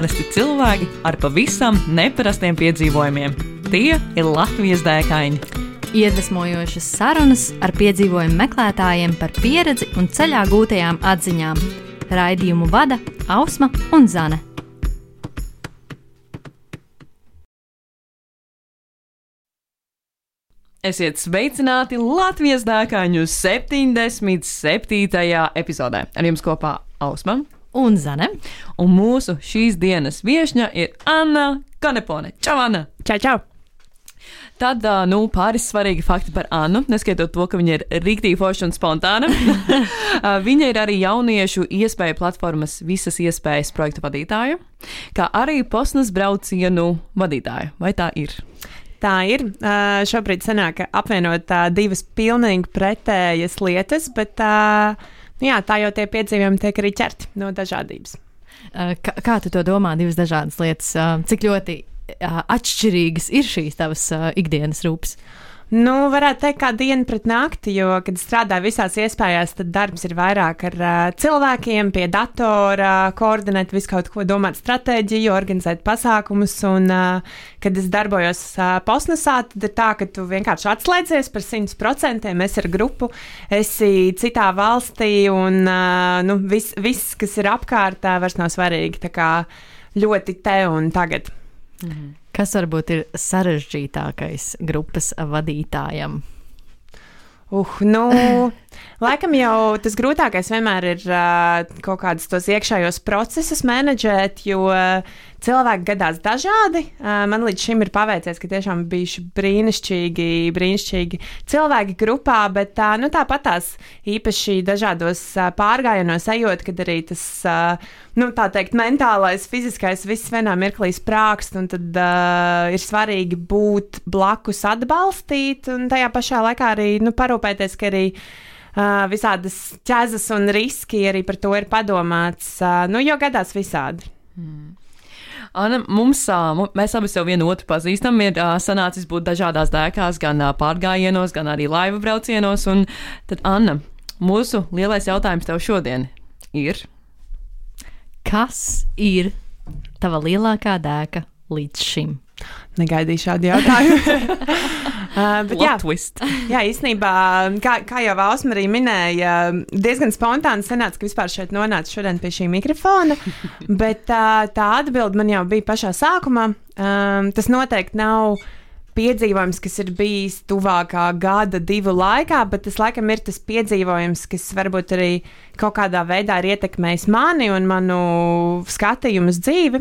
Parasti cilvēki ar pavisam neparastiem piedzīvojumiem. Tie ir Latvijas dēkaini. Iedvesmojošas sarunas ar piedzīvojumu meklētājiem par pieredzi un ceļā gūtajām atziņām. Raidījumu vada Ausma un Zane. Esiet sveicināti Latvijas dēkaņu 77. epizodē. Ar jums kopā Ausma Un Zane. un mūsu šīs dienas viesņa ir Anna Kanepone. Čau, Anna! Čau, čau! Tad, nu, pāris svarīgi fakti par Annu, neskaitot to, ka viņa ir rīktīgi forša un spontāna. Viņa ir arī jauniešu iespēju platformas visas iespējas projektu vadītāja, kā arī posmas braucienu vadītāja. Vai tā ir? Tā ir. Uh, šobrīd sanāk apvienot uh, divas pilnīgi pretējas lietas, bet uh, nu jā, tā jau tie piedzīvojumi tiek arī ķerti no dažādības. Uh, Kā, kā tu to domā? Divas dažādas lietas. Uh, Cik ļoti uh, atšķirīgas ir šīs tavas uh, ikdienas rūpes? Nu, varētu teikt, kā diena pret nakti, jo, kad strādāju visās iespējās, tad darbs ir vairāk ar uh, cilvēkiem, pie datora, koordinēt visu kaut ko, domāt stratēģiju, organizēt pasākumus. Un, uh, kad es darbojos uh, posmasā, tad ir tā, ka tu vienkārši atslēdzies par 100%, esi ar grupu, esi citā valstī, un uh, nu, viss, vis, kas ir apkārt, uh, vairs nav svarīgi. Tā kā ļoti te un tagad. Kas varbūt ir sarežģītākais grupas vadītājam? Uh, nu, laikam jau tas grūtākais vienmēr ir uh, kaut kādus tos iekšējos procesus menedžēt, jo cilvēki gadās dažādi. Uh, man līdz šim ir paveicies, ka tiešām bijuši brīnišķīgi, brīnišķīgi cilvēki grupā, bet uh, nu, tāpat tās īpaši dažādos uh, pārgājienos ejot, kad arī tas, uh, nu, teikt, mentālais, fiziskais viss vienā mirklī sprākst, un tad uh, ir svarīgi būt blakus, atbalstīt, un tajā pašā laikā arī nu, parūpēties, ka arī visādas ķēzas un riski arī par to ir padomāts, uh, nu, jo gadās visādi. Anna, mums, mu- mēs abi sev vienu otru pazīstam, ir sanācis būt dažādās dēkās, gan pārgājienos, gan arī laivu braucienos. Un tad, Anna, mūsu lielais jautājums tev šodien ir. Kas ir tava lielākā dēka līdz šim? Negaidīju šādu jautājumu. uh, bet, jā, twist. jā, īstenībā, kā, kā jau Ausma arī minēja, diezgan spontāni sanāca, ka vispār šeit nonāca šodien pie šī mikrofona. Bet uh, tā atbilde man jau bija pašā sākumā. Um, tas noteikti nav piedzīvojums, kas ir bijis tuvākā gada, divu laikā, bet tas laikam ir tas piedzīvojums, kas varbūt arī kaut kādā veidā ir ietekmējis mani un manu skatījumu uz dzīvi.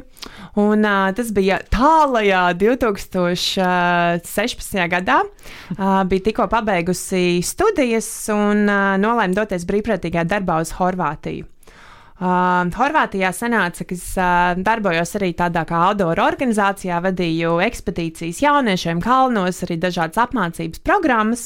Un, uh, tas bija tālajā 2016. gadā. Uh, bija tikko pabeigusi studijas un uh, nolēma doties brīvprātīgā darbā uz Horvātiju. Uh, Horvātijā sanāca, ka es uh, darbojos arī tādā kā outdoor organizācijā, vadīju ekspedīcijas jauniešiem kalnos, arī dažādas apmācības programmas.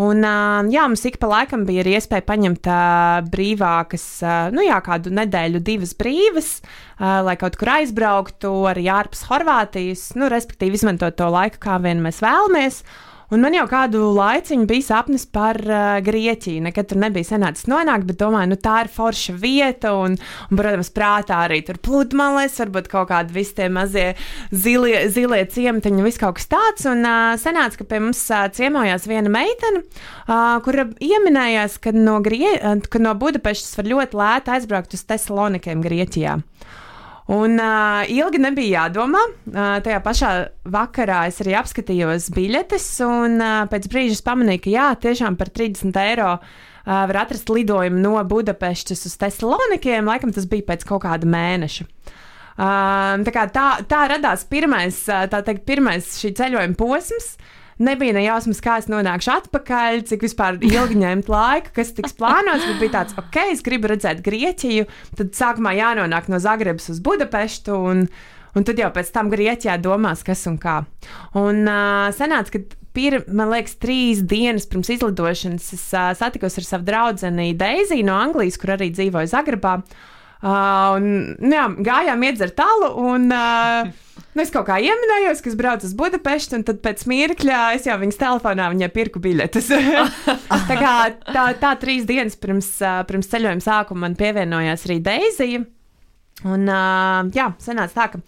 Un, uh, jā, mums ik pa laikam bija arī iespēja paņemt uh, brīvākas, uh, nu jā, kādu nedēļu, divas brīvas, uh, lai kaut kur aizbrauktu arī ārpus Horvātijas, nu, respektīvi izmantot to laiku, kā vien mēs vēlamies. Un man jau kādu laiciņu bija sapnis par uh, Grieķiju. Nekad tur nebija sanācis nonākt, bet domāju, nu tā ir forša vieta. Un, un protams, prātā arī tur pludmales, varbūt kaut kādi visi tie mazie zilie, zilie ciematiņi, viss kaut kas tāds. Un uh, sanāca, ka pie mums uh, ciemojās viena meitene, uh, kura ieminējās, ka no, Grie uh, ka no Budapestas var ļoti lēti aizbraukt uz Tesalonikiem Grieķijā. Un uh, ilgi nebija jādomā. Uh, tajā pašā vakarā es arī apskatījos biļetes, un uh, pēc brīža pamanīju, ka jā, tiešām par 30 eiro uh, var atrast lidojumu no Budapestas uz Tesalonikiem. Laikam tas bija pēc kaut kāda mēneša. Uh, tā, tā, tā radās pirmais, uh, tā teikt, pirmais šī ceļojuma posms. Nebija ne jausmas, kā es nonākšu atpakaļ, cik vispār ilgi ņemt laiku, kas tiks plānots. Bet bija tāds, ok, es gribu redzēt Grieķiju. Tad sākumā jānonāk no Zagrebas uz Budapeštu. Un, Un tad jau pēc tam Grieķijā domās, kas un kā. Un uh, sanāca, ka pir, man liekas, trīs dienas pirms izlidošanas es uh, satikos ar savu draugu Deiziju no Anglijas, kur arī dzīvoju Zagrebā. Uh, un, nu jā, gājām iedzert tālu, un uh, nu, es kaut kā ieminējos, ka es braucu uz Budapeštu, un tad pēc mirkļa es jau viņas telefonā viņai pirku biļetes. tā kā tā, tā trīs dienas pirms, pirms ceļojuma sākuma man pievienojās arī Deizija. Un, jā, sanāca tā, ka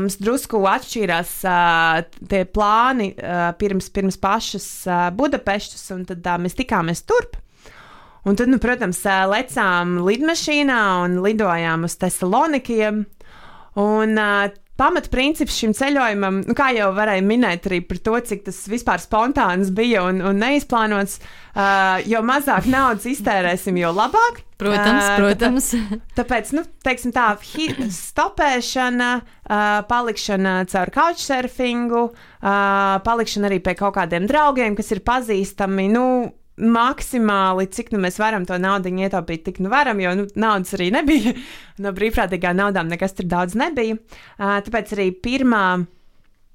mums drusku atšķīrās uh, tie plāni uh, pirms, pirms pašas uh, Budapestas, un tad uh, mēs tikāmies turp. Un tad, nu, protams, uh, lecām lidmašīnā un lidojām uz Thessalonikiem. Un uh, pamatprincips šim ceļojumam, nu, kā jau varēja minēt, arī par to, cik tas vispār spontāns bija un, un neizplānots, uh, jo mazāk naudas iztērēsim, jo labāk. Protams, Uh, protams. Tāpēc, nu, teiksim tā, stopēšana, uh, palikšana caur couchsurfingu, uh, palikšana arī pie kaut kādiem draugiem, kas ir pazīstami, nu, maksimāli, cik nu mēs varam to naudu ietaupīt, tik nu varam, jo nu, naudas arī nebija. No brīvprātīgām naudām nekas tur daudz nebija. Tāpēc arī pirmā.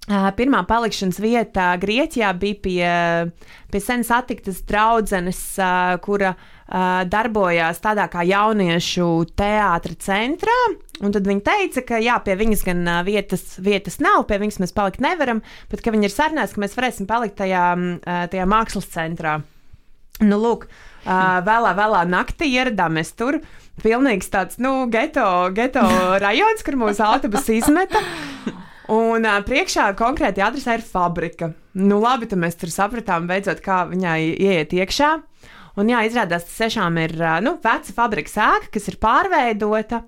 Pirmā palikšanas vieta Grieķijā bija pie, pie senas attiktas draudzenes, kura darbojās tādā kā jauniešu teātra centrā. Un tad viņa teica, ka jā, pie viņas gan vietas, vietas nav, pie viņas mēs palikt nevaram, bet ka viņa ir sarunājusi, ka mēs varēsim palikt tajā, tajā mākslas centrā. Nu, lūk, uh, vēlā, vēlā naktī ieradāmies tur. Pilnīgs tāds, nu, geto, geto rajons, kur mūsu autobusu izmeta. Un uh, priekšā konkrēti adresē ir fabrika. Nu, labi, tad mēs tur sapratām, beidzot, kā viņai ieiet iekšā. Un jā, izrādās, tas tiešām ir uh, nu, veca fabrikas ēka, kas ir pārveidota.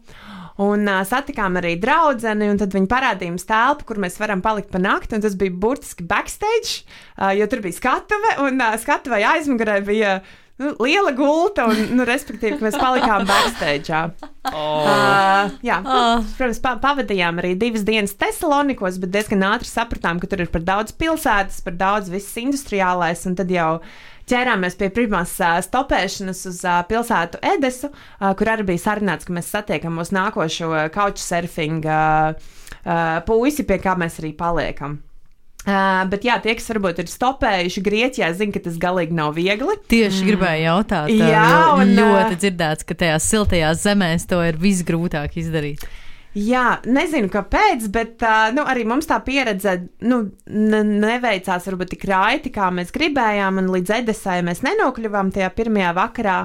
Un uh, satikām arī draugu, un tad viņi parādīja mums telpu, kur mēs varam palikt pa nakti. Tas bija burtiski backstage, uh, jo tur bija skatuve, un uh, skatuvē aizmugurē bija nu, liela gulta, un, nu, respektīvi, mēs palikām backstage. Oh. Uh, jā, Oh. oh. protams, pa pavadījām arī divas dienas Thessalonikos, bet diezgan ātri sapratām, ka tur ir par daudz pilsētas, par daudz viss industriālais, un tad jau ķērāmies pie pirmās uh, stopēšanas uz uh, pilsētu Edesu, uh, kur arī bija sarunāts, ka mēs satiekam mūsu nākošo couchsurfing uh, uh, puisi, pie kā mēs arī paliekam. Uh, bet jā, tie, kas varbūt ir stopējuši Grieķijā, zina, ka tas galīgi nav viegli. Tieši gribēju jautāt, Jā, un, ļoti dzirdēts, ka tajās siltajās zemēs to ir visgrūtāk izdarīt. Jā, nezinu, kāpēc, bet uh, nu, arī mums tā pieredze nu, ne- neveicās varbūt tik raiti, kā mēs gribējām. un Līdz Edesai mēs nenokļuvām tajā pirmajā vakarā,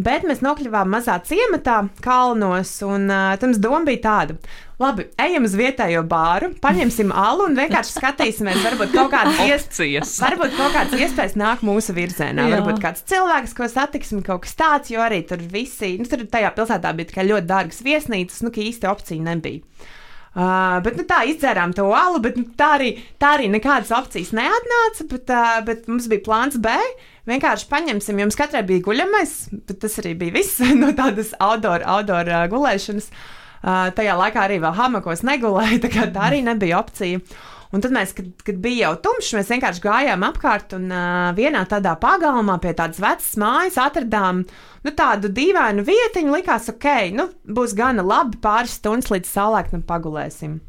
bet mēs nokļuvām mazā ciematā, kalnos. Un uh, tam doma bija tāda. Labi, ejam uz vietējo bāru, paņemsim alu un vienkārši skatīsimies, varbūt kaut kādas iespējas. Varbūt kaut kādas iespējas nāk mūsu virzienā. Jā. Jā. Varbūt kāds cilvēks, ko satiksim, kaut kas tāds, jo arī tur visi, nu, tur tajā pilsētā bija tikai ļoti dārgas viesnīcas, nu, ka īsti opcija nebija. Uh, bet nu, tā izdzērām to alu, bet nu, tā, arī, tā arī nekādas opcijas neatnāca. Bet, uh, bet mums bija plāns B. Vienkārši paņemsim, jums katrai bija guļamais, bet tas arī bija viss no tādas outdoor, outdoor uh, gulēšanas. Uh, tajā laikā arī vēl hamakos negulēja, tā, kā tā arī nebija opcija. Un tad mēs, kad, kad bija jau tumšs, mēs vienkārši gājām apkārt un uh, vienā tādā pagalmā pie tādas vecas mājas atradām nu, tādu dīvainu vietiņu. Likās, ok, nu, būs gana labi pāris stundas līdz saulēktam pagulēsim.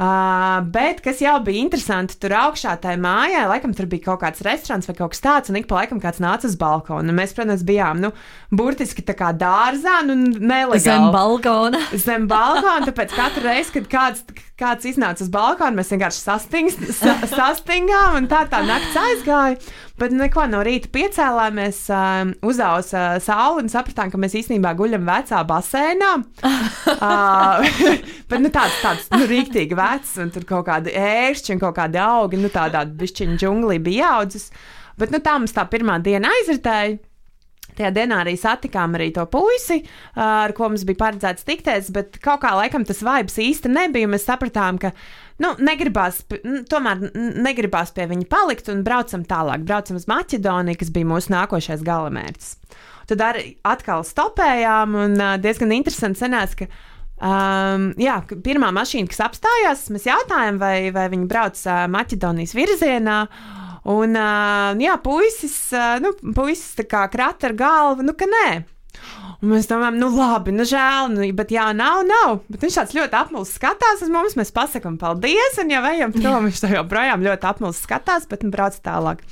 Uh, bet kas jau bija interesanti, tur augšā tajā mājā, laikam tur bija kaut kāds restorāns vai kaut kas tāds, un ik pa laikam kāds nāca uz balkonu. Mēs, protams, bijām, nu, burtiski tā kā dārzā, nu, nelegāli. Zem balkona. Zem balkona, tāpēc katru reizi, kad kāds, kāds iznāca uz balkonu, mēs vienkārši sastings, sa, sastingām, un tā tā nakts aizgāja. Bet neko no rīta piecēlāmies, um, uzausa uh, saule un sapratām, ka mēs īstenībā guļam vecā basēnā. uh, bet nu, tāds, tāds nu, rīktīgi vecs, un tur kaut kādi ēršķi un kaut kādi augi, nu tādā bišķiņa džunglī bija audzis. Bet nu, tā mums tā pirmā diena aizritēja. Tajā dienā arī satikām arī to puisi, ar ko mums bija paredzēts tikties, bet kaut kā laikam tas vibes īsti nebija. Mēs sapratām, ka nu, negribās, tomēr negribās pie viņa palikt un braucam tālāk. Braucam uz Maķedoniju, kas bija mūsu nākošais galamērķis. Tad arī atkal stopējām un diezgan interesanti sanāca, ka Um, jā, pirmā mašīna, kas apstājās, mēs jautājām, vai, vai viņi brauc uh, Maķedonijas virzienā. Un, uh, jā, puisis, nu, puisis tā kā krata ar galvu, nu, ka nē. Un mēs domājam, nu, labi, nu, žēl, nu, bet jā, nav, nav. Bet viņš tāds ļoti apmuļs skatās uz mums, mēs pasakām paldies, un jau ejam prom. Viņš tā joprojām ļoti apmuļs skatās, bet nu, brauc tālāk.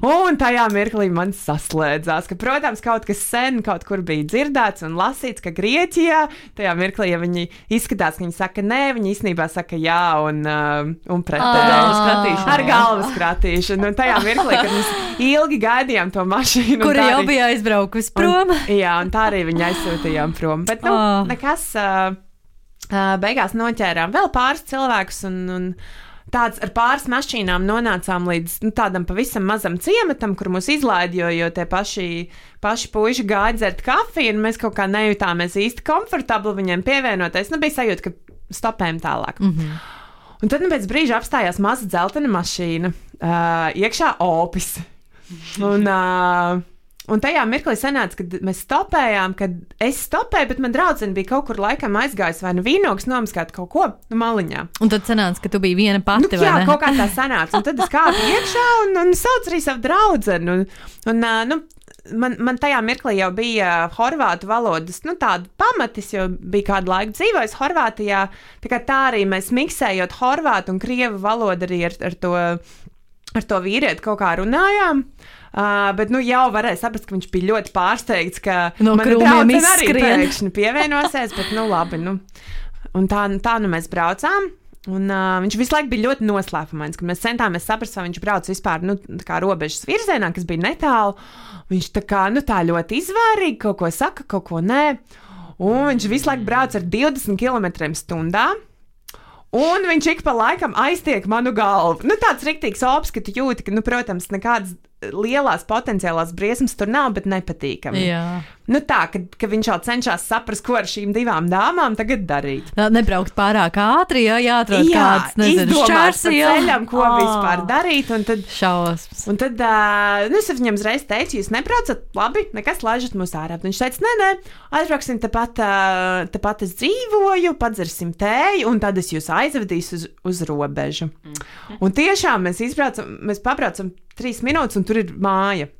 Un tajā mirklī man saslēdzās, ka, protams, kaut kas sen kaut kur bija dzirdēts un lasīts, ka Grieķijā tajā mirklī, ja viņi izskatās, ka viņi saka nē, viņi īstenībā saka jā un, uh, un pretēji. Ar galvas kratīšanu. Un tajā mirklī, kad mēs ilgi gaidījām to mašīnu. tā jau bija aizbraukusi prom. Un, jā, un tā arī viņa aizsūtījām prom. Bet, nu, Oh. nekas. Beigās noķērām vēl pāris cilvēkus, un, un tāds ar pāris mašīnām nonācām līdz nu, tādam pavisam mazam ciematam, kur mūs izlaida, jo, jo tie paši, paši puiši gāja dzert kafiju, un mēs kaut kā nejutāmies īsti komfortabli viņiem pievienoties. Nu, bija sajūta, ka stopējam tālāk. Mm -hmm. Un tad nu, pēc brīža apstājās maza dzeltena mašīna, uh, iekšā opis. Un, uh, Un tajā mirklī sanāca, kad mēs stopējām, kad es stopēju, bet man draudzene bija kaut kur laikam aizgājusi vai nu vīnogs nomaskāt kaut ko nu, maliņā. Un tad sanāca, ka tu biji viena pati. Nu, jā, kaut kā tā sanāca. Un tad es kāpu iekšā un, un saucu arī savu draudzeni. Un, un, nu, man, man tajā mirklī jau bija horvātu valodas nu, pamatis, jo bija kādu laiku dzīvojis Horvātijā. Tā, tā arī mēs miksējot horvātu un krievu valodu arī ar, ar, to, ar to vīrieti kaut kā runājām. Uh, bet nu, jau varēja saprast, ka viņš bija ļoti pārsteigts, ka no krūmiem arī pēkšņi pievienosies. Bet, nu, labi, nu. Un tā, tā nu mēs braucām. Un, uh, viņš visu laiku bija ļoti noslēpumains, kad mēs centāmies saprast, vai viņš brauc vispār nu, robežas virzienā, kas bija netālu. Viņš tā kā nu, tā ļoti izvērīgi kaut ko saka, kaut ko nē. Un viņš visu laiku brauc ar 20 km/h. Un viņš ik pa laikam aiztiek manu galvu. Nu, tāds rīktīgs ops, ka tu jūti, ka, nu, protams, nekādas lielās potenciālās briesmas tur nav, bet nepatīkami. Jā. Nu tā, ka, ka viņš jau cenšas saprast, ko ar šīm divām dāmām tagad darīt. Nebraukt pārāk ātri, ja jāatrod jā, kāds, nezinu, šķērs ceļam, ko oh. vispār darīt. Un tad, Šausmas. Un tad, uh, nu, es viņam uzreiz teicu, jūs nebraucat, labi, nekas laižat mūs ārā. Viņš teica, nē, nē, aizbrauksim tepat, uh, tepat es dzīvoju, padzersim tēju, un tad es jūs aizvedīšu uz, uz robežu. Mm. Un tiešām mēs izbraucam, mēs pabraucam trīs minūtes, un tur ir māja.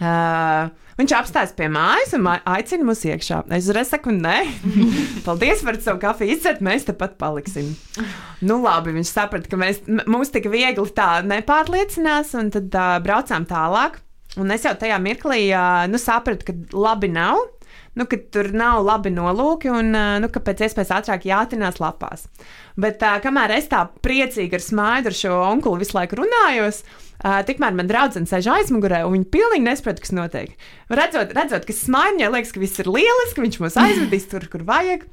Uh, viņš apstājas pie mājas un aicina mūs iekšā. Es uzreiz saku, nē, paldies par savu kafiju izcert, mēs tepat paliksim. Nu, labi, viņš saprata, ka mēs, mums tik viegli tā nepārliecinās, un tad uh, braucām tālāk. Un es jau tajā mirklī uh, nu, sapratu, ka labi nav. Nu, ka tur nav labi nolūki un nu, ka pēc iespējas ātrāk jātinās lapās. Bet uh, kamēr es tā priecīgi ar smaidu ar šo onkuli visu laiku runājos, uh, tikmēr man draudzene sēž aizmugurē, un viņa pilnīgi nesaprot, kas notiek. Redzot, redzot ka smaiņai liekas, ka viss ir lieliski, ka viņš mūs aizvedīs tur, kur vajag.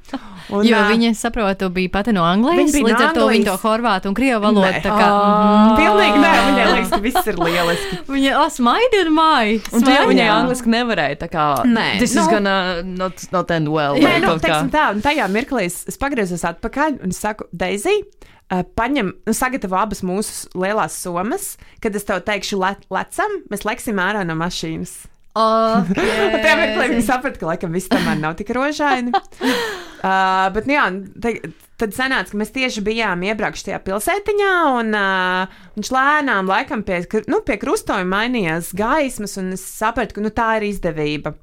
Un, jo uh, viņa saprotu, bija pati no Anglijas, līdz no ar to viņa to horvātu un krievu valodu. Tā kā mm, pilnīgi nē, viņai liekas, ka viss ir lieliski. viņa oh, smaidi un māji. Un jau viņai angliski nevarēja, tā kā nē, this nu, is gonna not, not end well. Nē, nu, teiksim tā, un tajā mirklī es, pagriezos atpakaļ un saku, Daisy, Uh, paņem, nu, sagatavo abas mūsu lielās somas, kad es tev teikšu, le, lecam, mēs leksim ārā no mašīnas. Okay. Tajā mirklī viņi saprata, ka laikam viss tomēr nav tik rožaini. uh, bet, nu, jā, te, tad sanāca, ka mēs tieši bijām iebraukuši tajā pilsētiņā, un uh, viņš lēnām laikam pie, nu, pie krustojuma mainījās gaismas, un es sapratu, ka nu, tā ir izdevība.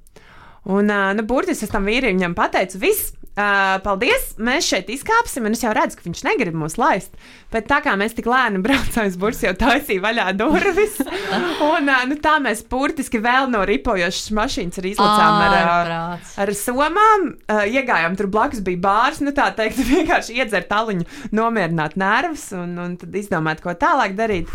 Un, uh, nu, burtiski es tam vīrietim pateicu, viss, Uh, paldies! Mēs šeit izkāpsim, un es jau redzu, ka viņš negrib mūs laist. Bet tā kā mēs tik lēni braucām, es burbuļs jau taisīju vaļā durvis. un uh, nu, tā mēs burtiski vēl no ripojošas mašīnas arī izlacām ar, uh, ar somām. Uh, iegājām tur blakus bija bārs, nu tā teikt, vienkārši iedzert taluņu, nomierināt nervus un, un tad izdomāt, ko tālāk darīt.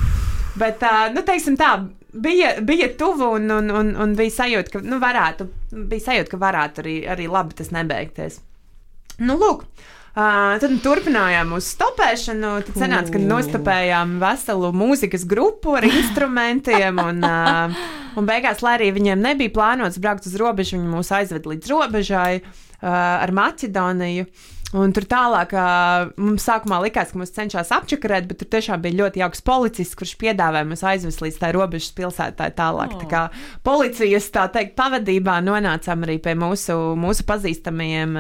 Bet, nu, teiksim tā, bija, bija tuvu un, un, un, un bija sajūta, ka, nu, varētu, bija sajūta, ka varētu arī, arī labi tas nebeigties. Nu, lūk, Uh, tad turpinājām uz stopēšanu. Tad sanāca, ka nostopējām veselu mūzikas grupu ar instrumentiem. Un, uh, un beigās, lai arī viņiem nebija plānots braukt uz robežu, viņi mūs aizved līdz robežai uh, ar Maķedoniju. Un tur tālāk mums sākumā likās, ka mums cenšas apčakarēt, bet tur tiešām bija ļoti jauks policists, kurš piedāvāja mums aizvest līdz tā robežas pilsētai tālāk. Oh. Tā kā policijas tā teikt pavadībā nonācām arī pie mūsu, mūsu pazīstamajiem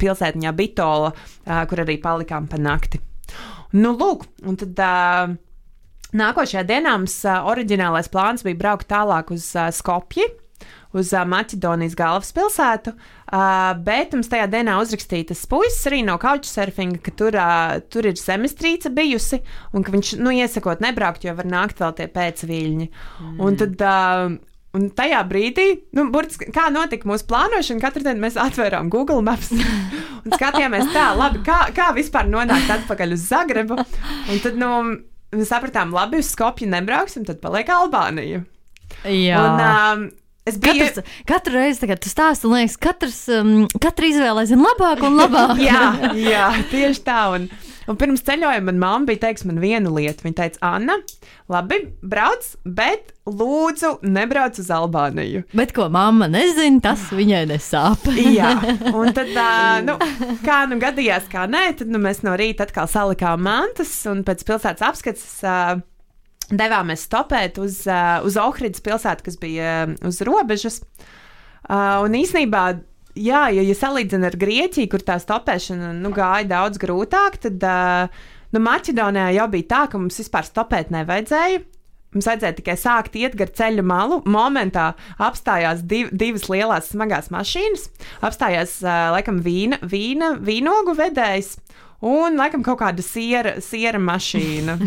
pilsētiņā Bitola, kur arī palikām pa nakti. Nu, lūk, un tad. Uh, Nākošajā dienā mums uh, oriģinālais plāns bija braukt tālāk uz uh, Skopju, uz uh, Maķedonijas galvaspilsētu. Uh, bet mums tajā dienā uzrakstīja tas puisis arī no couchsurfinga, ka tur, uh, tur ir zemestrīce bijusi un ka viņš nu, iesakot nebraukt, jo var nākt vēl tie pēcviļņi. Mm. Un tad. Uh, Un tajā brīdī, nu, burtiski, kā notika mūsu plānošana, katru dienu mēs atvērām Google Maps un skatījāmies tā, labi, kā, kā vispār nonākt atpakaļ uz Zagrebu. Un tad, nu, mēs sapratām, labi, uz Skopju nebrauksim, tad paliek Albānija. Jā. Un, um, Es biju Katrs, katru reizi, kad tu stāsti, man liekas, katrs, um, katra izvēle aizvien labāk un labāk. jā, jā, tieši tā. Un, un pirms ceļojuma manā mamma bija teikusi man vienu lietu. Viņa teica, Anna, labi, brauc, bet lūdzu, nebrauc uz Albāniju. Bet ko mamma nezina, tas viņai nesāp. Jā, un tad, uh, nu, kā nu gadījās, kā nē, tad nu, mēs no rīta atkal salikām mantas un pēc pilsētas apskates. Uh, Devāmies stopēt uz, uh, uz Ohridas pilsētu, kas bija uh, uz robežas. Uh, un īsnībā, jā, ja, ja salīdzina ar Grieķiju, kur tā stopēšana nu, gāja daudz grūtāk, tad uh, nu, Maķedonijā jau bija tā, ka mums vispār stopēt nevajadzēja. Mums vajadzēja tikai sākt iet gar ceļu malu. Momentā apstājās div, divas lielas smagās mašīnas. Apstājās, uh, laikam, vīna, vīna, vīnogu vedējs. Un, laikam, kaut kāda siera, siera mašīna.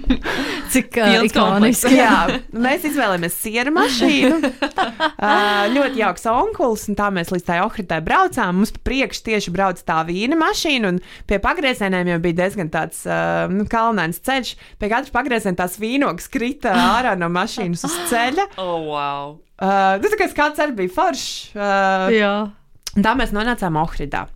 Cik uh, ikoniski. Jā, mēs izvēlējāmies siera mašīnu. Uh, ļoti jauks onkulis, un tā mēs līdz tai ohritai braucām. Mums pa priekšu tieši brauc tā vīna mašīna, un pie pagriezieniem jau bija diezgan tāds uh, nu, kalnains ceļš. Pie katra pagrieziena tās vīnogas krita ārā no mašīnas uz ceļa. Oh, wow. Uh, nu, tā kā skats arī bija foršs. Uh, Jā. Un Tā mēs nonācām Ohridā.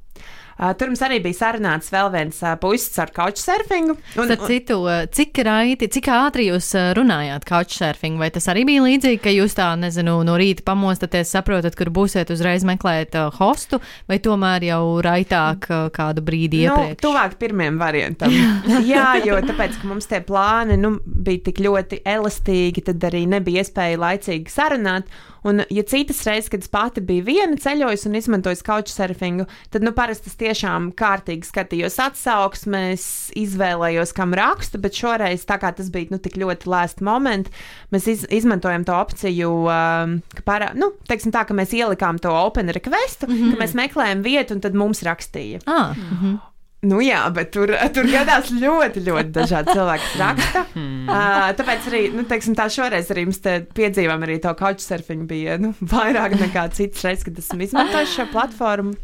Tur mums arī bija sarunāts vēl viens puisis ar couchsurfingu. Un, Starp citu, cik raiti, cik ātri jūs runājāt couchsurfing, vai tas arī bija līdzīgi, ka jūs tā, nezinu, no rīta pamostaties, saprotat, kur būsiet uzreiz meklēt hostu, vai tomēr jau raitāk kādu brīdi Nu, iepriekš? tuvāk pirmajam variantam. Jā, jo tāpēc, ka mums tie plāni nu, bija tik ļoti elastīgi, tad arī nebija iespēja laicīgi sarunāt. Un, ja citas reizes, kad es pati biju viena ceļojusi un izmantojusi couchsurfingu, tad nu, parasti es tiešām kārtīgi skatījos atsauksmes, izvēlējos, kam rakstu, bet šoreiz, tā kā tas bija nu, tik ļoti lēsts moments, mēs iz, izmantojam to opciju, um, ka, parā, nu, teiksim tā, ka mēs ielikām to open requestu, mm -hmm. ka mēs meklējam vietu un tad mums rakstīja. Ah, mhm. Nu, jā, bet tur, tur gadās ļoti, ļoti dažādi cilvēki, raksta. Uh, tāpēc arī, nu, teiksim, tā šoreiz arī mums piedzīvām arī to couchsurfingu bija nu, vairāk nekā citas reizes, kad esam izmantojuši šo platformu.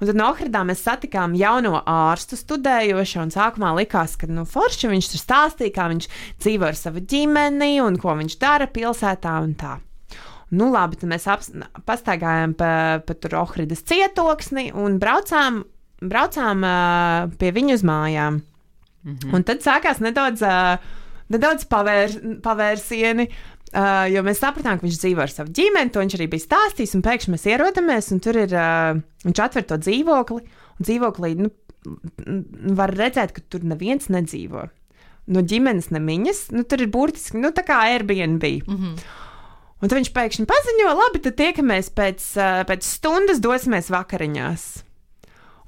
Un tad no Ohridā mēs satikām jauno ārstu studējošu, un sākumā likās, ka, nu, forši viņš tur stāstīja, kā viņš dzīvo ar savu ģimeni un ko viņš dara pilsētā un tā. Nu, labi, tad mēs pastaigājām pa, pa tur Ohridas cietoksni un braucām, braucām uh, pie viņa uz mājām. Mm -hmm. Un tad sākās nedaudz, uh, nedaudz pavēr, pavērsieni. Uh, jo mēs sapratām, ka viņš dzīvo ar savu ģimeni, to viņš arī bija stāstījis. Un pēkšņi mēs ierodamies, un tur ir uh, viņš atver to dzīvokli. Un dzīvoklī nu, var redzēt, ka tur neviens nedzīvo. No ģimenes nemiņas, nu, tur ir burtiski nu, tā kā Airbnb. Mm -hmm. Un tad viņš pēkšņi paziņo, labi, tad tiekamies pēc, pēc stundas, dosimies vakariņās.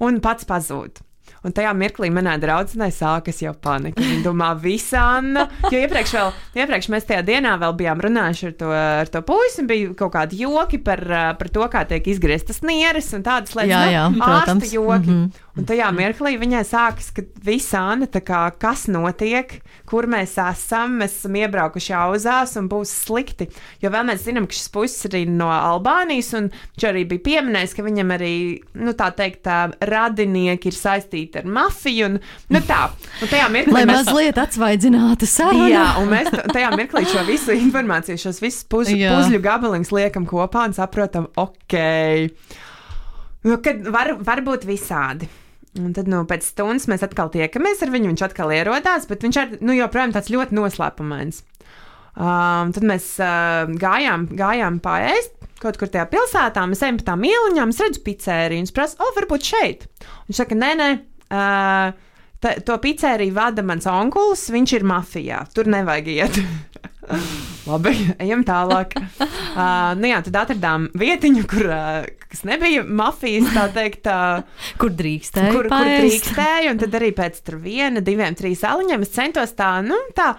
Un pats pazūd. Un tajā mirklī manā draudzenē sākas jau panika. Viņa domā, visa Anna. Jo iepriekš, vēl, iepriekš mēs tajā dienā vēl bijām runājuši ar to, ar to puisi, bija kaut kādi joki par, uh, par to, kā tiek izgrieztas nieres un tādas lietas. Jā, jā, nu, protams. joki. Mm. -hmm. Un tajā mirklī viņai sākas, ka visa Anna, kā, kas notiek, kur mēs esam, mēs esam iebraukuši auzās un būs slikti. Jo vēl mēs zinām, ka šis puisis ir no Albānijas, un viņš arī bija pieminējis, ka viņam arī, nu tā teikt, tā, radinieki ir saistīti ar mafiju. Un, nu tā, un tajā mirklī Lai mēs mazliet atsvaidzinātu sarunu. Jā, un mēs tajā mirklī šo visu informāciju, šos visus puz, Jā. puzļu gabaliņus liekam kopā un saprotam, ok, nu, kad var, var būt visādi. Un tad, nu, pēc stundas mēs atkal tiekamies ar viņu. Viņš atkal ierodās, bet viņš ir nu, joprojām tāds ļoti noslēpumains. Um, tad mēs uh, gājām, gājām pāriest kaut kur tajā pilsētā. Mēs ejam pa tām ieliņām, es redzu pizzeriju, un es prasu, o, varbūt šeit. Viņš saka, nē, nē. Uh, Ta, to pizzeriju vada mans onkulis, viņš ir mafijā. Tur nevajag iet. Labi, ejam tālāk. Uh, nu jā, tad atradām vietiņu, kur, uh, kas nebija mafijas, tā teikt, uh, Kur drīkstēja? kur, kur paēst? drīkstēja. Un tad arī pēc tur viena, diviem, trīs aliņiem es centos tā, nu, tā.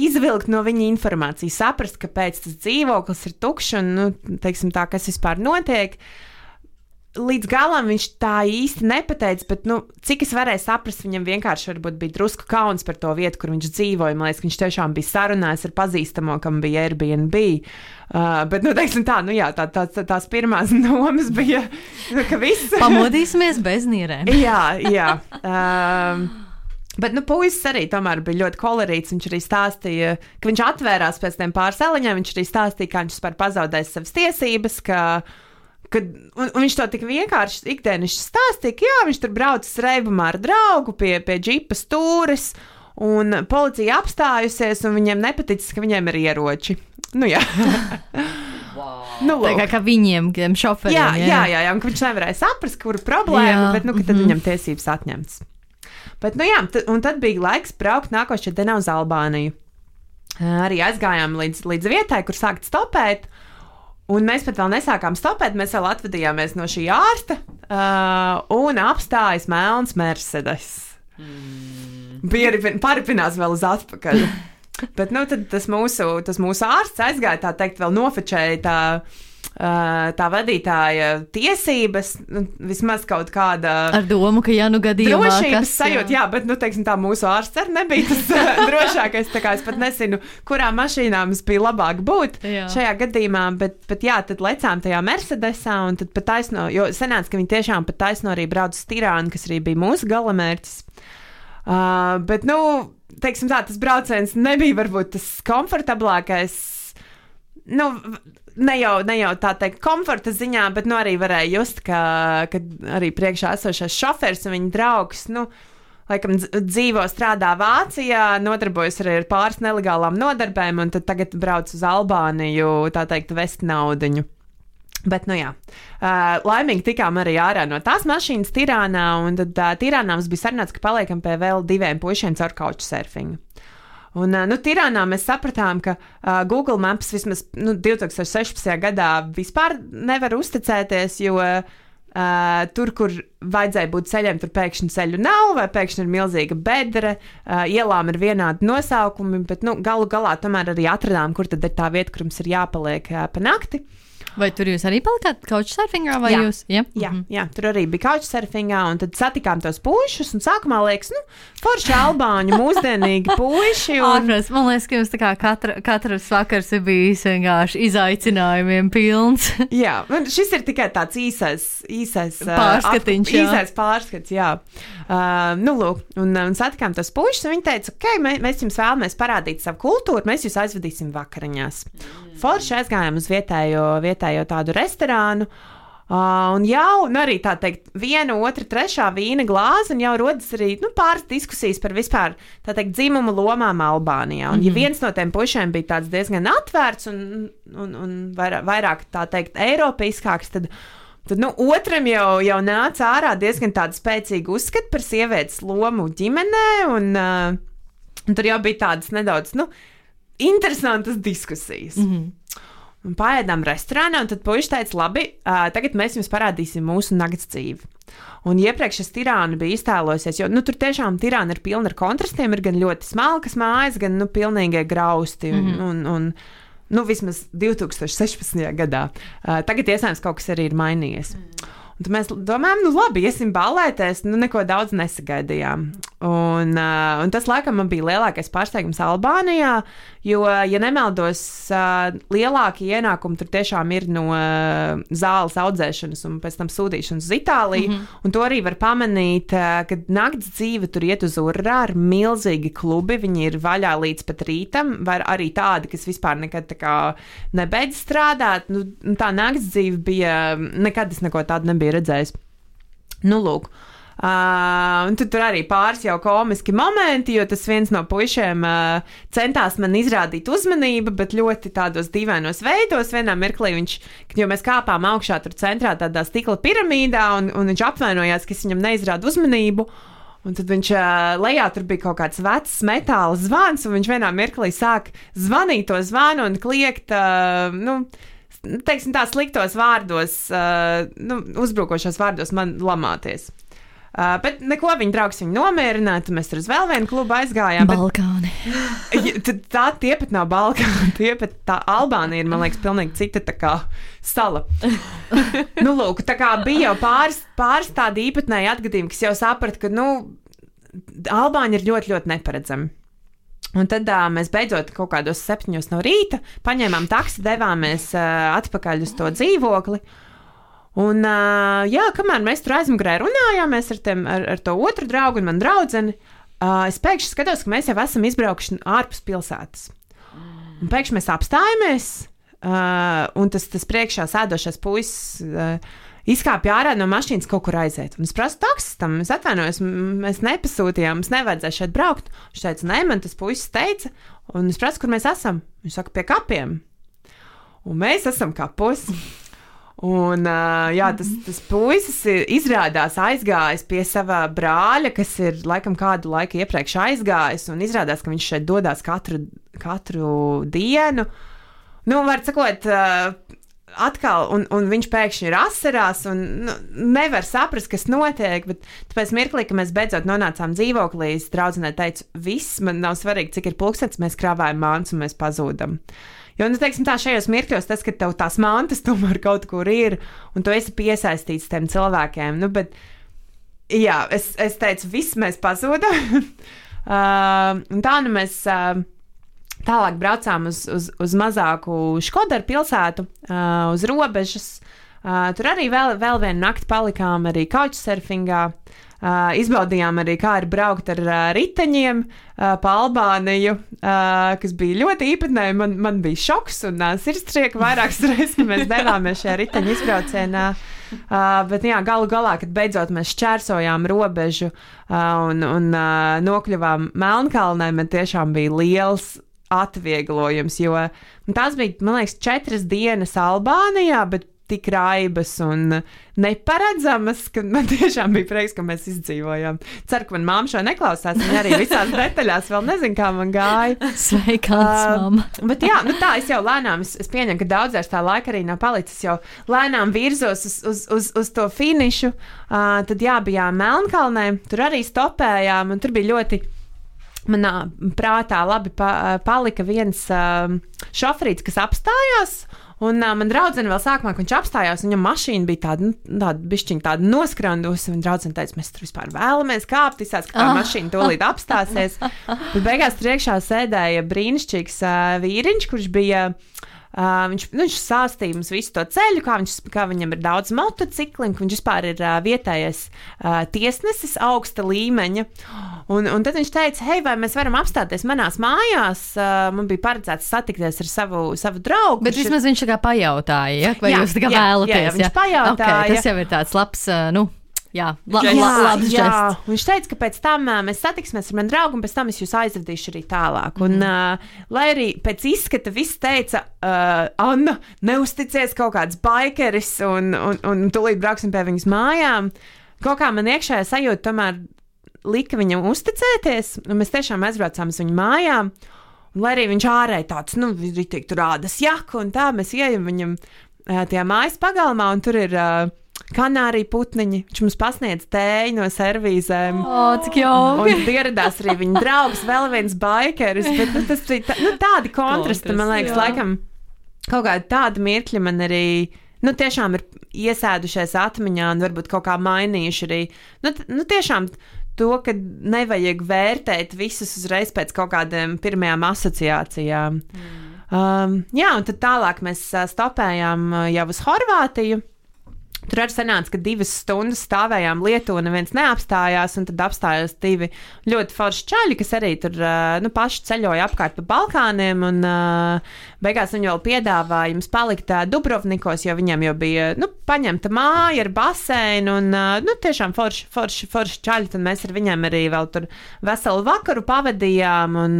Izvilkt no viņa informāciju, saprast, kāpēc tas dzīvoklis ir tukšs un, nu, teiksim, tā, kas vispār notiek. Līdz galam viņš tā īsti nepateica, bet, nu, cik es varēju saprast, viņam vienkārši bija drusku kauns par to vietu, kur viņš dzīvoja. Man liekas, ka viņš tiešām bija sarunājis ar pazīstamo, kam bija Airbnb. Uh, bet, nu, teiksim tā, nu, jā, tā, tā, tā, tās pirmās domas bija, nu, ka viss. Pamodīsimies bez nierēm. Jā, jā. Um, Bet, nu, puisis arī tomēr bija ļoti kolorīts. Viņš arī stāstīja, ka viņš atvērās pēc tam pāris eliņiem. Viņš arī stāstīja, kā viņš vispār pazaudējis savas tiesības. Ka, kad, un, un viņš to tik vienkārši ikdienišķi stāstīja, ka jā, viņš tur braucis reibumā ar draugu pie, pie džipa stūres. Un policija apstājusies, un viņiem nepaticis, ka viņiem ir ieroči. Nu, jā. Wow. nu, Tā kā, kā viņiem, tiem šoferiem. jā, jā, jā, jā, un ka viņš nevarēja saprast, kur ir problēma, Jā, bet nu, tad mhm. viņam tiesības atņemts. Bet, nu, jā, un tad bija laiks braukt nākošajā dienā uz Albāniju. Arī aizgājām līdz, līdz vietai, kur sākt stopēt. Un mēs pat vēl nesākām stopēt, mēs vēl atvadījāmies no šī ārsta uh, un apstājas melns Mercedes. Arī paripinās vēl uz atpakaļ. Bet nu, tad tas mūsu, tas mūsu ārsts aizgāja, tā teikt, vēl nofečēja tā, uh, tā vadītāja tiesības, nu, vismaz kaut kāda. Ar domu, ka, ja nu gadījumā Drošības kas, sajūta, jā, bet, nu, teiksim, tā mūsu ārsts arī nebija tas uh, drošākais. Tā kā es pat nezinu, kurā mašīnā mums bija labāk būt Jā. šajā gadījumā, bet, bet jā, tad lecām tajā Mercedesā, un tad pat taisno, jo senāts, ka viņi tiešām pat taisno arī brauc uz Tirānu, kas arī bija mūsu galamērķis. Uh, bet, nu, teiksim tā, tas brauciens nebija varbūt tas komfortablākais. Nu, ne jau, ne jau tā teikt, komforta ziņā, bet nu, arī varēja just, ka, ka arī priekšā esošais šofers un viņa draugs. Nu, Laikam dz- dzīvo, strādā Vācijā, nodarbojas arī ar pāris nelegālām nodarbēm, un tagad brauc uz Albāniju, tā teikt, vest naudiņu. Bet, nu jā, uh, laimīgi tikām arī ārā no tās mašīnas Tirānā, un tad uh, Tirānā mums bija sarunāts, ka paliekam pie vēl diviem puišiem caur couchsurfingu. Un, uh, nu, Tirānā mēs sapratām, ka uh, Google Maps vismaz nu, 2016. gadā vispār nevar uzticēties, jo uh, tur, kur vajadzēja būt ceļiem, tur pēkšņi ceļu nav, vai pēkšņi ir milzīga bedra, uh, ielām ir vienādi nosaukumi, bet nu, galu galā tomēr arī atradām, kur tad ir tā vieta, kur mums ir jāpaliek uh, pa nakti. Vai tur jūs arī palikāt couchsurfingā, vai Jā. jūs? Ja? Jā, Mhm. jā, tur arī bija couchsurfingā, un tad satikām tos puišus. un Sākumā liekas, nu, forši albāņu, mūsdienīgi puiši. Un, Ārprāts, man liekas, ka jums katra, katrs vakars ir bijis vienkārši izaicinājumiem pilns. jā, šis ir tikai tāds īsais, īsais Pārskatiņš, jā. Īsais pārskats, jā. Uh, nu, lūk, un, un satikām tos puišus, un viņi teica, ok, mēs, mēs jums vēlamies parādīt savu kultūru, mēs jūs aizvedīsim vakariņās. Forši aizgājām uz vietējo, vietējo tādu restorānu. Uh, un jau nu arī tā teikt, viena, otra, trešā vīna glāze, un jau rodas arī nu, pāris diskusijas par vispār teikt, dzimumu lomām Albānijā. Un, mm -hmm. ja viens no tiem pušiem bija tāds diezgan atvērts un, un, un vairāk, vairāk tā teikt, eiropeiskāks, tad, tad nu, otram jau, jau nāca ārā diezgan tāda spēcīga uzskata par sievietes lomu ģimenē, un, uh, un tur jau bija tādas nedaudz nu, interesantas diskusijas. Mm -hmm. Un Pāēdām restorānā, un tad puisis teica, labi, uh, tagad mēs jums parādīsim mūsu nakts dzīvi. Un iepriekš es tirānu biju iztēlojusies, jo nu, tur tiešām tirāna ir pilna ar kontrastiem. Ir gan ļoti smalkas mājas, gan nu, pilnīgi grausti. Un, mm -hmm. un, un, nu, vismaz 2016. gadā. Uh, tagad iespējams kaut kas arī ir mainījies. Mm. Un tad mēs domājam, nu labi, iesim ballēties, nu neko daudz nesagaidījām. Un, uh, un tas, laikam, man bija lielākais pārsteigums Albānijā, jo, ja nemaldos, uh, lielākie ienākumi tur tiešām ir no uh, zāles audzēšanas un pēc tam sūtīšanas uz Itāliju. Mm -hmm. Un to arī var pamanīt, uh, kad nakts dzīve tur iet uz urā ar milzīgi klubi. Viņi ir vaļā līdz pat rītam, vai arī tādi, kas vispār nekad kā nebeidz strādāt. Nu, tā nakts dzīve bija, nekad es neko tādu nebiju redzējis. Nu, lūk. Uh, un tad tur arī pāris jau komiski momenti, jo tas viens no puišiem uh, centās man izrādīt uzmanību, bet ļoti tādos dīvainos veidos. Vienā mirklī viņš, jau mēs kāpām augšā tur centrā tādā stikla piramīdā, un, un viņš apvainojās, ka es viņam neizrādu uzmanību. Un tad viņš uh, lejā tur bija kaut kāds vecs metāla zvans, un viņš vienā mirklī sāk zvanīt to zvanu un kliegt. Uh, nu, Teiksim, tā sliktos vārdos, uh, nu, uzbrukošos vārdos man lamāties. Uh, bet neko viņa draugs viņu nomierināja, mēs tur uz vēl vienu klubu aizgājām. bet- Balkāni. Tad tā tie pat nav Balkāni, tie pat tā Albānija ir, man liekas, pilnīgi cita tā kā sala. nu, lūk, tā kā bija jau pāris, pāris tādi īpatnēji atgadījumi, kas jau saprata, ka, nu, Albāņi ir ļoti, ļoti neparedzami. Un tad uh, mēs beidzot kaut kādos septiņos no rīta paņēmām taksi, devāmies uh, atpakaļ uz to dzīvokli. Un, uh, jā, kamēr mēs tur aizmugurē runājāmies ar, tiem, ar, ar to otru draugu un manu draugu, uh, es pēkšņi skatos, ka mēs jau esam izbraukuši ārpus pilsētas. Un pēkšņi mēs apstājamies, uh, un tas, tas priekšā sēdošais puisis. Uh, Izkāpja ārā no mašīnas, kaut kur aiziet. Un es prasu taksistam, es atvainojos, mēs nepasūtījām, mums nevajadzēja šeit braukt. Viņš teica, nē, man tas puisis teica, un es prasu, kur mēs esam. Viņš saka, pie kapiem. Un mēs esam kapos. Un, uh, jā, tas, tas puisis ir izrādās aizgājis pie sava brāļa, kas ir laikam kādu laiku iepriekš aizgājis. Un izrādās, ka viņš šeit dodas katru, katru dienu. Nu, var sakot, uh, atkal, un, un viņš pēkšņi ir asarās, un nu, nevar saprast, kas notiek. Bet pēc mirklī, kad mēs beidzot nonācām dzīvoklī, es draudzenei teicu, viss man nav svarīgi, cik ir pulkstenis, mēs krāvējam mānus un mēs pazūdam. Jo, nu, teiksim, tā šajos mirkļos, tas, ka tev tās mantas tomēr kaut kur ir, un tu esi piesaistīts tiem cilvēkiem. Nu, bet, jā, es, es teicu, viss mēs pazudām. uh, tā nu mēs. Uh, Tālāk braucām uz, uz, uz mazāku Škodaru pilsētu, uh, uz robežas. Uh, tur arī vēl, vēl vienu nakti palikām, arī couchsurfingā. Uh, izbaudījām arī, kā ir braukt ar uh, riteņiem uh, pa Albāniju, uh, kas bija ļoti īpatnēji. Man, man bija šoks un uh, sirdstrieka vairākas reizes, kad mēs devāmies šajā riteņa izbraucienā. Uh, bet jā, galu galā, kad beidzot mēs šķērsojām robežu uh, un, un uh, nokļuvām Melnkalnē, man tiešām bija liels atvieglojums, jo nu, tās bija, man liekas, četras dienas Albānijā, bet tik raibas un neparedzamas, ka man tiešām bija prieks, ka mēs izdzīvojām. Ceru, ka manā māte šo neklausās. Viņa arī visās detaļās vēl nezina, kā man gāja. Sveikās, Uh, mamma! Bet jā, nu tā es jau lēnām, es, es pieņemu, ka daudzās tā laika arī nav palicis. Jau lēnām virzos uz, uz, uz, uz to finišu. Uh, tad jā, bijām Melnkalnē, tur arī stopējām, un tur bija ļoti. Manā prātā labi pa, palika viens uh, šoferīts, kas apstājās. Un uh, man draudzene vēl sākumā, kad viņš apstājās, viņam mašīna bija tāda, nu, tāda bišķiņa, tāda noskrandusi. Viņa draudzene teica, mēs tur vispār vēlamies kāpt, izsāc, ka tā mašīna tūlīt apstāsies. Bet beigās priekšā sēdēja brīnišķīgs uh, vīriņš, kurš bija. Uh, viņš, nu, viņš stāstīja mums visu to ceļu, kā, viņš, kā viņam ir daudz motociklu, ka viņš vispār ir uh, vietējais uh, tiesnesis augsta līmeņa. Un, un tad viņš teica, hei, vai mēs varam apstāties manās mājās? Uh, man bija paredzēts satikties ar savu, savu draugu. Bet vismaz viņš tā kā pajautāja, ja? vai Jā, jūs tā kā jā, vēlaties. jā, jā, viņš pajautāja. Okay, tas jau ir tāds labs, uh, nu, jā, la, Žests. la, labs jā, žests. viņš teica, ka pēc tam uh, mēs satiksimies ar mani draugu, un pēc tam es jūs aizvedīšu arī tālāk. Un, uh, lai arī pēc izskata viss teica, uh, Anna, neusticies kaut kāds baikeris, un, un, un tūlīt brauksim pie viņas mājām. Kaut kā man iekšējā sajūta tomēr lika viņam uzticēties, un mēs tiešām aizbraucām uz viņu mājām. Un, lai arī viņš ārēji tāds, nu, rītīgi tur rādas jaku, un tā mēs ejam viņam uh, tajā mājas pagalmā, un tur ir uh, kanārija putniņi. Viņš mums pasniedz tēju no servīzēm. O, cik jauki! Un ieradās arī viņa draugs, vēl viens baikeris. Bet, nu, tas bija tā, nu, tādi kontrasti, man liekas, jā. laikam, kaut kāda tāda mirkļa man arī. Nu, tiešām ir iesēdušies atmiņā, un varbūt kaut kā mainījuši arī. Nu, nu, tiešām to, ka nevajag vērtēt visus uzreiz pēc kaut kādām pirmajām asociācijām. Mm. Um, jā, un tad tālāk mēs uh, stopējām uh, jau uz Horvātiju. Tur arī sanāca, ka divas stundas stāvējām Lietuvā, neviens neapstājās, un tad apstājās divi ļoti forši čaļi, kas arī tur nu, paši ceļoja apkārt pa Balkāniem. Un, beigās viņi vēl piedāvāja jums palikt Dubrovnikos, jo viņiem jau bija nu, paņemta māja ar baseinu. Un, nu, tiešām forši, forši, forši čaļi. Tad mēs ar viņiem arī vēl tur veselu vakaru pavadījām. Un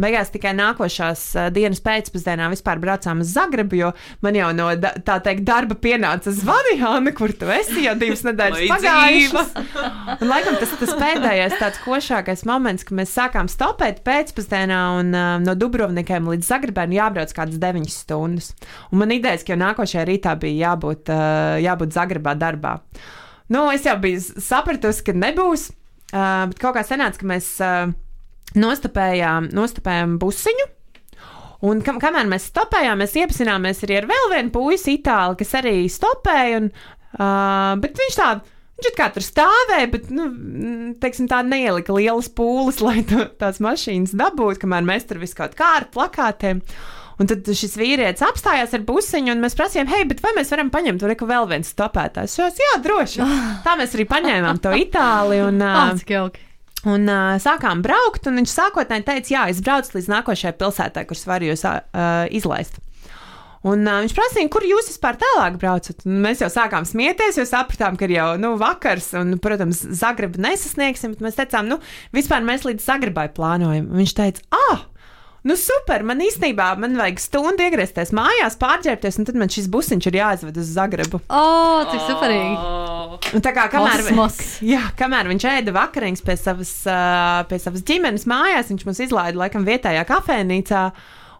beigās tikai nākošās dienas pēcpusdienā vispār braucām uz Zagrebu, jo man jau no tā teikt darba pienāca zvani. Anna, kur tu esi? Jau divas nedēļas pagājušas. Un, laikam, tas, tas pēdējais tāds košākais moments, kad mēs sākām stopēt pēcpusdienā un uh, no Dubrovnikiem līdz Zagrebēm jābrauc kādas 9 stundas. Un man idejas, ka jau nākošajā rītā bija jābūt, uh, jābūt Zagrebā darbā. Nu, es jau biju sapratusi, ka nebūs, uh, bet kaut kā sanāca, ka mēs uh, nostapējām, nostapējām busiņu. Un kam, kamēr mēs stopējām, mēs iepazināmies arī ar vēl vienu puisi itāli, kas arī stopēja. Un, uh, bet viņš tā, viņš kā tur stāvēja, bet, nu, teiksim, tā neielika lielas pūles, lai to, tās mašīnas dabūtu, kamēr mēs tur visu kaut kā ar plakātiem. Un tad šis vīrietis apstājās ar busiņu, un mēs prasījām, hei, vai mēs varam paņemt tur vēl viens stopētājs? Šos, jā, droši. Tā mēs arī paņēmām to itāli. Un, uh! Un uh, sākām braukt, un viņš sākotnēji teica, jā, es braucu līdz nākošajai pilsētai, kuras varu jūs uh, izlaist. Un uh, viņš prasīja, kur jūs vispār tālāk braucat. Un mēs jau sākām smieties, jo sapratām, ka ir jau nu, vakars, un, protams, Zagrebu nesasniegsim. Mēs teicām, nu, vispār mēs līdz Zagrebai plānojam. Un viņš teica, ah! Nu, super! Man īstenībā man vajag stundu iegriezties mājās, pārģērbties, un tad man šis busiņš ir jāizved uz Zagrebu. O, oh, cik superīgi! Oh. Un tā kā kamēr, Kosmos. jā, kamēr viņš ēda vakariņas pie savas, uh, pie savas ģimenes mājās, viņš mūs izlaida laikam vietējā kafejnīcā.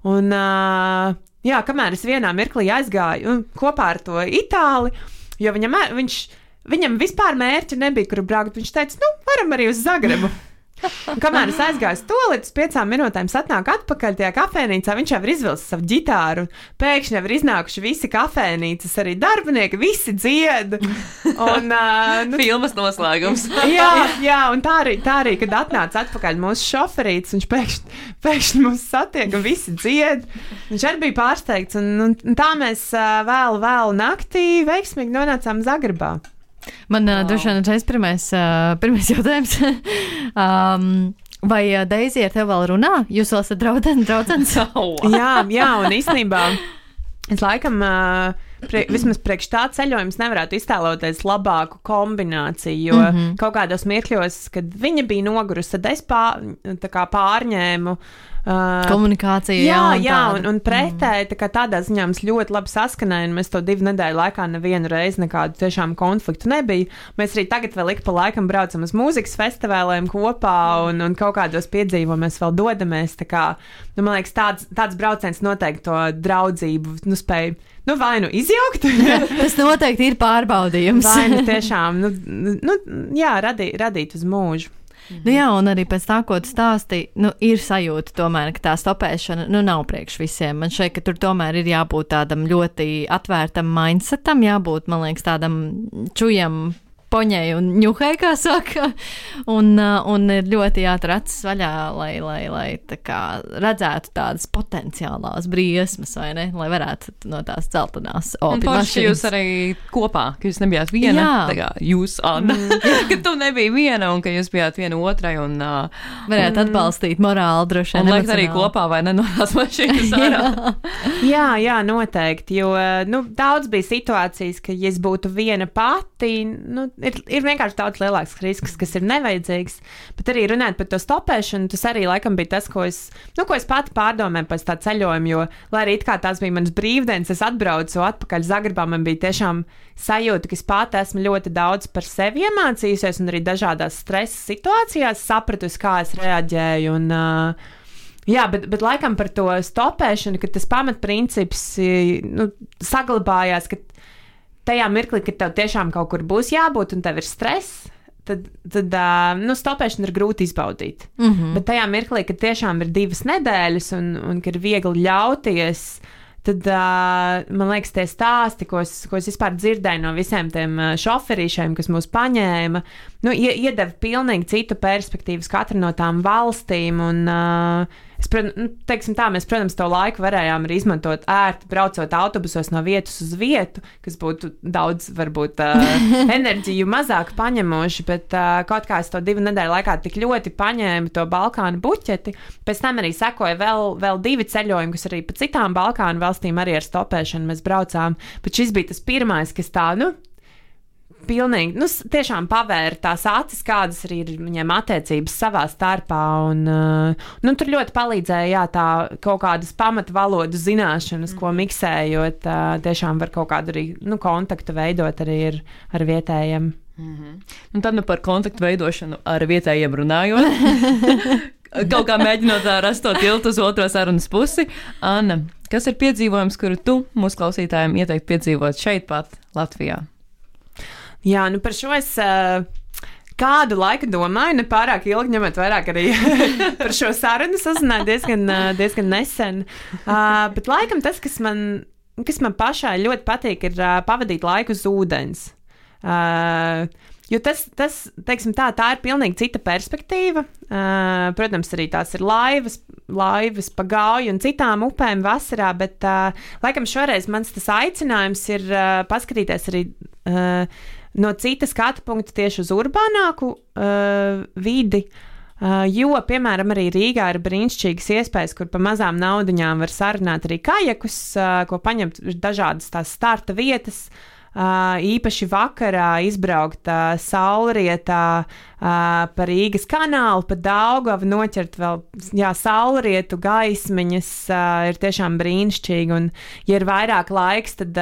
Un, uh, jā, kamēr es vienā mirklī aizgāju un kopā ar to itāli, jo viņam, viņš, viņam vispār mērķa nebija, kur braukt. Viņš teica, nu, varam arī uz Zagrebu. Un kamēr es aizgāju to līdz piecām minūtēm, atnāku atpakaļ tajā kafejnīcā. Viņš jau ir izvilcis savu ģitāru. Pēkšņi jau ir iznākuši visi kafejnīcas, arī darbinieki, visi dzied. Un, uh, nu, Filmas noslēgums. jā, jā, un tā arī, tā arī kad atnāca atpakaļ mūsu šoferītis, viņš pēkšņi, pēkšņi mūs satiek un visi dzied. Viņš arī bija pārsteigts, un, un, un tā mēs uh, vēl, vēl naktī veiksmīgi nonācām Zagrebā. Man wow. droši vien reiz pirmais, uh, pirmais jautājums. um, vai uh, Deizija ar tevi vēl runā? Jūs vēl esat draudzene, draudzens? Oh, Jā, jā, un īstenībā es laikam. Uh, Prie, vismaz priekš tā ceļojuma nevarētu iztēloties labāku kombināciju. Jo mm. -hmm. kaut kādos mirkļos, kad viņa bija nogurusi, tad es pā, tā kā pārņēmu. Uh, Komunikācija. Jā, un jā, un, un pretēji tā kā tādā ziņā mums ļoti labi saskanēja, un mēs to divu nedēļu laikā nevienu reizi nekādu tiešām konfliktu nebija. Mēs arī tagad vēl ik pa laikam braucam uz mūzikas festivāliem kopā, un, un kaut kādos piedzīvojumos vēl dodamies. Tā kā, nu, man liekas, tāds, tāds brauciens noteikti to draudzību nu, spēj. Nu, vai nu izjaukt, Tas noteikti ir pārbaudījums. vai nu tiešām, nu, nu jā, radīt, radīt uz mūžu. Nu jā, un arī pēc tā, ko tu stāstīji, nu, ir sajūta tomēr, ka tā stopēšana nu, nav priekš visiem. Man šeit, ka tur tomēr ir jābūt tādam ļoti atvērtam mindsetam, jābūt, man liekas, tādam čujam. Poņai un ņuhai, kā saka, un, uh, un ir ļoti jātur acis vaļā, lai, lai, lai tā kā redzētu tādas potenciālās briesmas, vai ne, lai varētu no tās celtenās Un opi forši jūs arī kopā, ka jūs nebijāt viena. Jā. Tā kā jūs, Anna, mm. ka tu nebija viena un ka jūs bijāt viena otrai. Un, uh, Varētu atbalstīt morāli droši un vien. laikam arī emocionāli. kopā, vai ne, no tās mašīnas ārā. Jā, jā, noteikti. Jo nu, daudz bija situācijas, ka, ja es būtu viena pati, nu, ir, ir vienkārši daudz lielāks risks, kas ir nevajadzīgs. Bet arī runājot par to stopēšanu, tas arī laikam bija tas, ko es, nu, ko es pati pārdomāju pēc tā ceļojuma. Jo, lai arī tās bija manas brīvdienas, es atbraucu atpakaļ Zagrebā. Man bija tiešām sajūta, ka es pati esmu ļoti daudz par sevi iemācījusies, un arī dažādās stresa situācijās sapratusi, kā es reaģēju. Un, uh, Jā, bet, bet laikam par to stopēšanu, ka tas pamatprincips nu, saglabājās, ka tajā mirklī, kad tev tiešām kaut kur būs jābūt un tev ir stress, tad, tad nu, stopēšanu ir grūti izbaudīt. Mm -hmm. Bet tajā mirklī, kad tiešām ir divas nedēļas un, un ka ir viegli ļauties. Tad man liekas, tie stāsti, ko es, ko es vispār dzirdēju no visiem tiem šoferīšiem, kas mūs paņēma, nu, ie, iedeva pilnīgi citu perspektīvu uz katru no tām valstīm. Un, uh, es, nu, teiksim tā, mēs, protams, to laiku varējām arī izmantot ērti, braucot autobusos no vietas uz vietu, kas būtu daudz, varbūt, uh, enerģiju mazāk paņemoši, bet uh, kaut kā es to divu nedēļu laikā tik ļoti paņēmu to Balkānu buķeti. Pēc tam arī sekoja vēl, vēl divi ceļojumi, kas arī pa citām Balkānu valstīm arī ar stopēšanu mēs braucām. Bet šis bija tas pirmais, kas tā, nu, pilnīgi, nu, tiešām pavēra tās acis, kādas arī ir viņiem attiecības savā starpā. Un, uh, nu, tur ļoti palīdzēja jā, tā kaut kādas pamatvalodu zināšanas, ko miksējot, uh, tiešām var kaut kādu arī nu, kontaktu veidot arī ar, ar vietējiem. Un tad nu par kontaktu veidošanu ar vietējiem runājot. Kaut kā mēģinot rast to tiltu uz otro sarunas pusi. Anna, kas ir piedzīvojums, kuru tu mūsu klausītājiem ieteiktu piedzīvot šeit, pat Latvijā? Jā, nu par šo es. Uh, Kādu laiku domāju, ne pārāk ilgi ņemot vairāk arī par šo sarunu, sazināju diezgan, uh, diezgan nesen. Uh, bet laikam tas, kas man, kas man pašai ļoti patīk, ir uh, pavadīt laiku uz ūdens. Uh, jo tas, tas teiksim, tā, tā ir pilnīgi cita perspektīva. Uh, protams, arī tās ir laivas, laivas pa gauju un citām upēm vasarā, bet uh, laikam šoreiz mans tas aicinājums ir uh, paskatīties arī. Uh, No citas skatu punkta tieši uz urbānāku uh, vidi, Uh, jo, piemēram, arī Rīgā ir brīnišķīgas iespējas, kur par mazām naudaiņām var sarunāt arī kajakus, uh, ko paņemt dažādas tās starta vietas. Uh, īpaši vakarā izbraukt saulrietā pa Rīgas kanālu, pa Daugavu, noķert vēl jā, saulrietu gaismiņas, ir tiešām brīnišķīgi. Un, ja ir vairāk laiks, tad,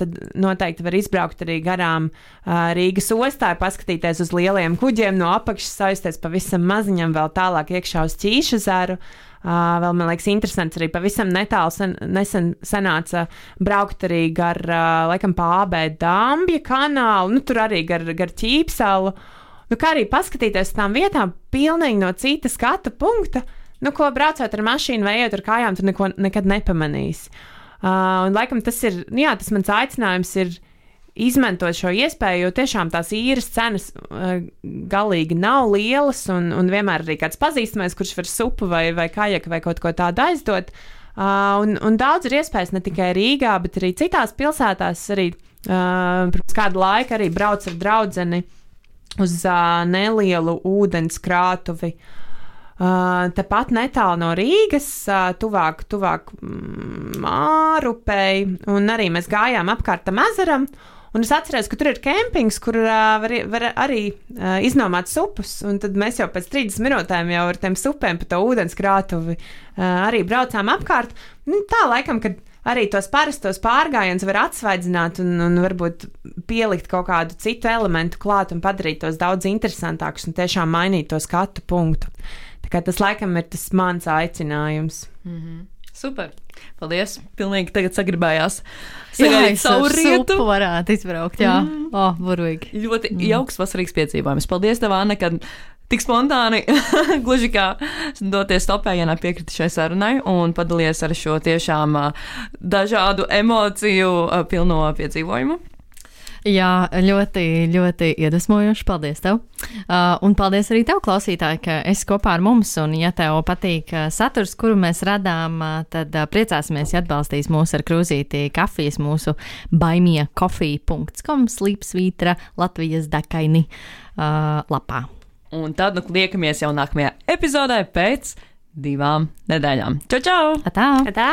tad noteikti var izbraukt arī garām Rīgas ostā, paskatīties uz lieliem kuģiem no apakšas, saisties pavisam maziņam vēl tālāk iekšā uz Ķīša zaru. Uh, vēl man liekas, interesants arī pavisam netālu sen, nesen sanāca braukt arī gar, uh, laikam, pābē Dambja kanālu, nu tur arī gar, gar ķīpsalu. Nu, kā arī paskatīties tām vietām pilnīgi no citas skatu punkta, nu, ko braucot ar mašīnu vai ejot ar kājām, tu neko nekad nepamanīsi. Uh, un, laikam, tas ir, nu, jā, tas mans aicinājums ir izmantot šo iespēju, jo tiešām tās īres cenas uh, galīgi nav lielas, un, un vienmēr arī kāds pazīstamais, kurš var supu vai, vai kajaku vai kaut ko tādu aizdot. Uh, un, un daudz ir iespējas ne tikai Rīgā, bet arī citās pilsētās. Arī uh, pirms kādu laiku arī braucu ar draugu uz uh, nelielu ūdens krātuvi. Uh, Tepat netālu no Rīgas, uh, tuvāk, tuvāk mm, Mārupei, un arī mēs gājām apkārt tam ezeram. Un es atceros, ka tur ir kempings, kur uh, var, var arī uh, iznomāt supus. Un tad mēs jau pēc 30 minūtēm jau ar tiem supēm pa to ūdenskrātuvi uh, arī braucām apkārt. Nu, tā laikam, kad arī tos parastos pārgājienus var atsvaidzināt un, un varbūt pielikt kaut kādu citu elementu klāt un padarīt tos daudz interesantākus un tiešām mainīt to skatu punktu. Tā kā tas laikam ir tas mans aicinājums. Mm -hmm. Super! Paldies! Pilnīgi tagad sagribējās. Sagaidīt savu rietu. varētu izbraukt, jā. Mm. Oh, burvīgi. Ļoti mm. jauks vasarīgs piedzīvojums. Paldies tev, Anna, kad tik spontāni, gluži kā doties topējienā piekriti šai sarunai un padalies ar šo tiešām dažādu emociju pilno piedzīvojumu. Jā, ļoti, ļoti iedvesmojoši. Paldies tev! Uh, un paldies arī tev, klausītāji, ka esi kopā ar mums. Un, ja tev patīk uh, saturs, kuru mēs radām, uh, tad uh, priecāsimies, ja atbalstīs mūs ar krūzīti kafijas mūsu baimie kofija.com slīpsvītra Latvijas dakaini uh, lapā. Un tad nu liekamies jau nākamajā epizodē pēc divām nedēļām. Čau, čau! Atā! Atā.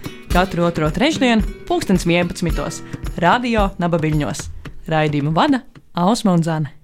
Katru otro trešdienu, pulkstens 11. Radio Nabaviļņos. Raidījumu vada Ausma un Zana.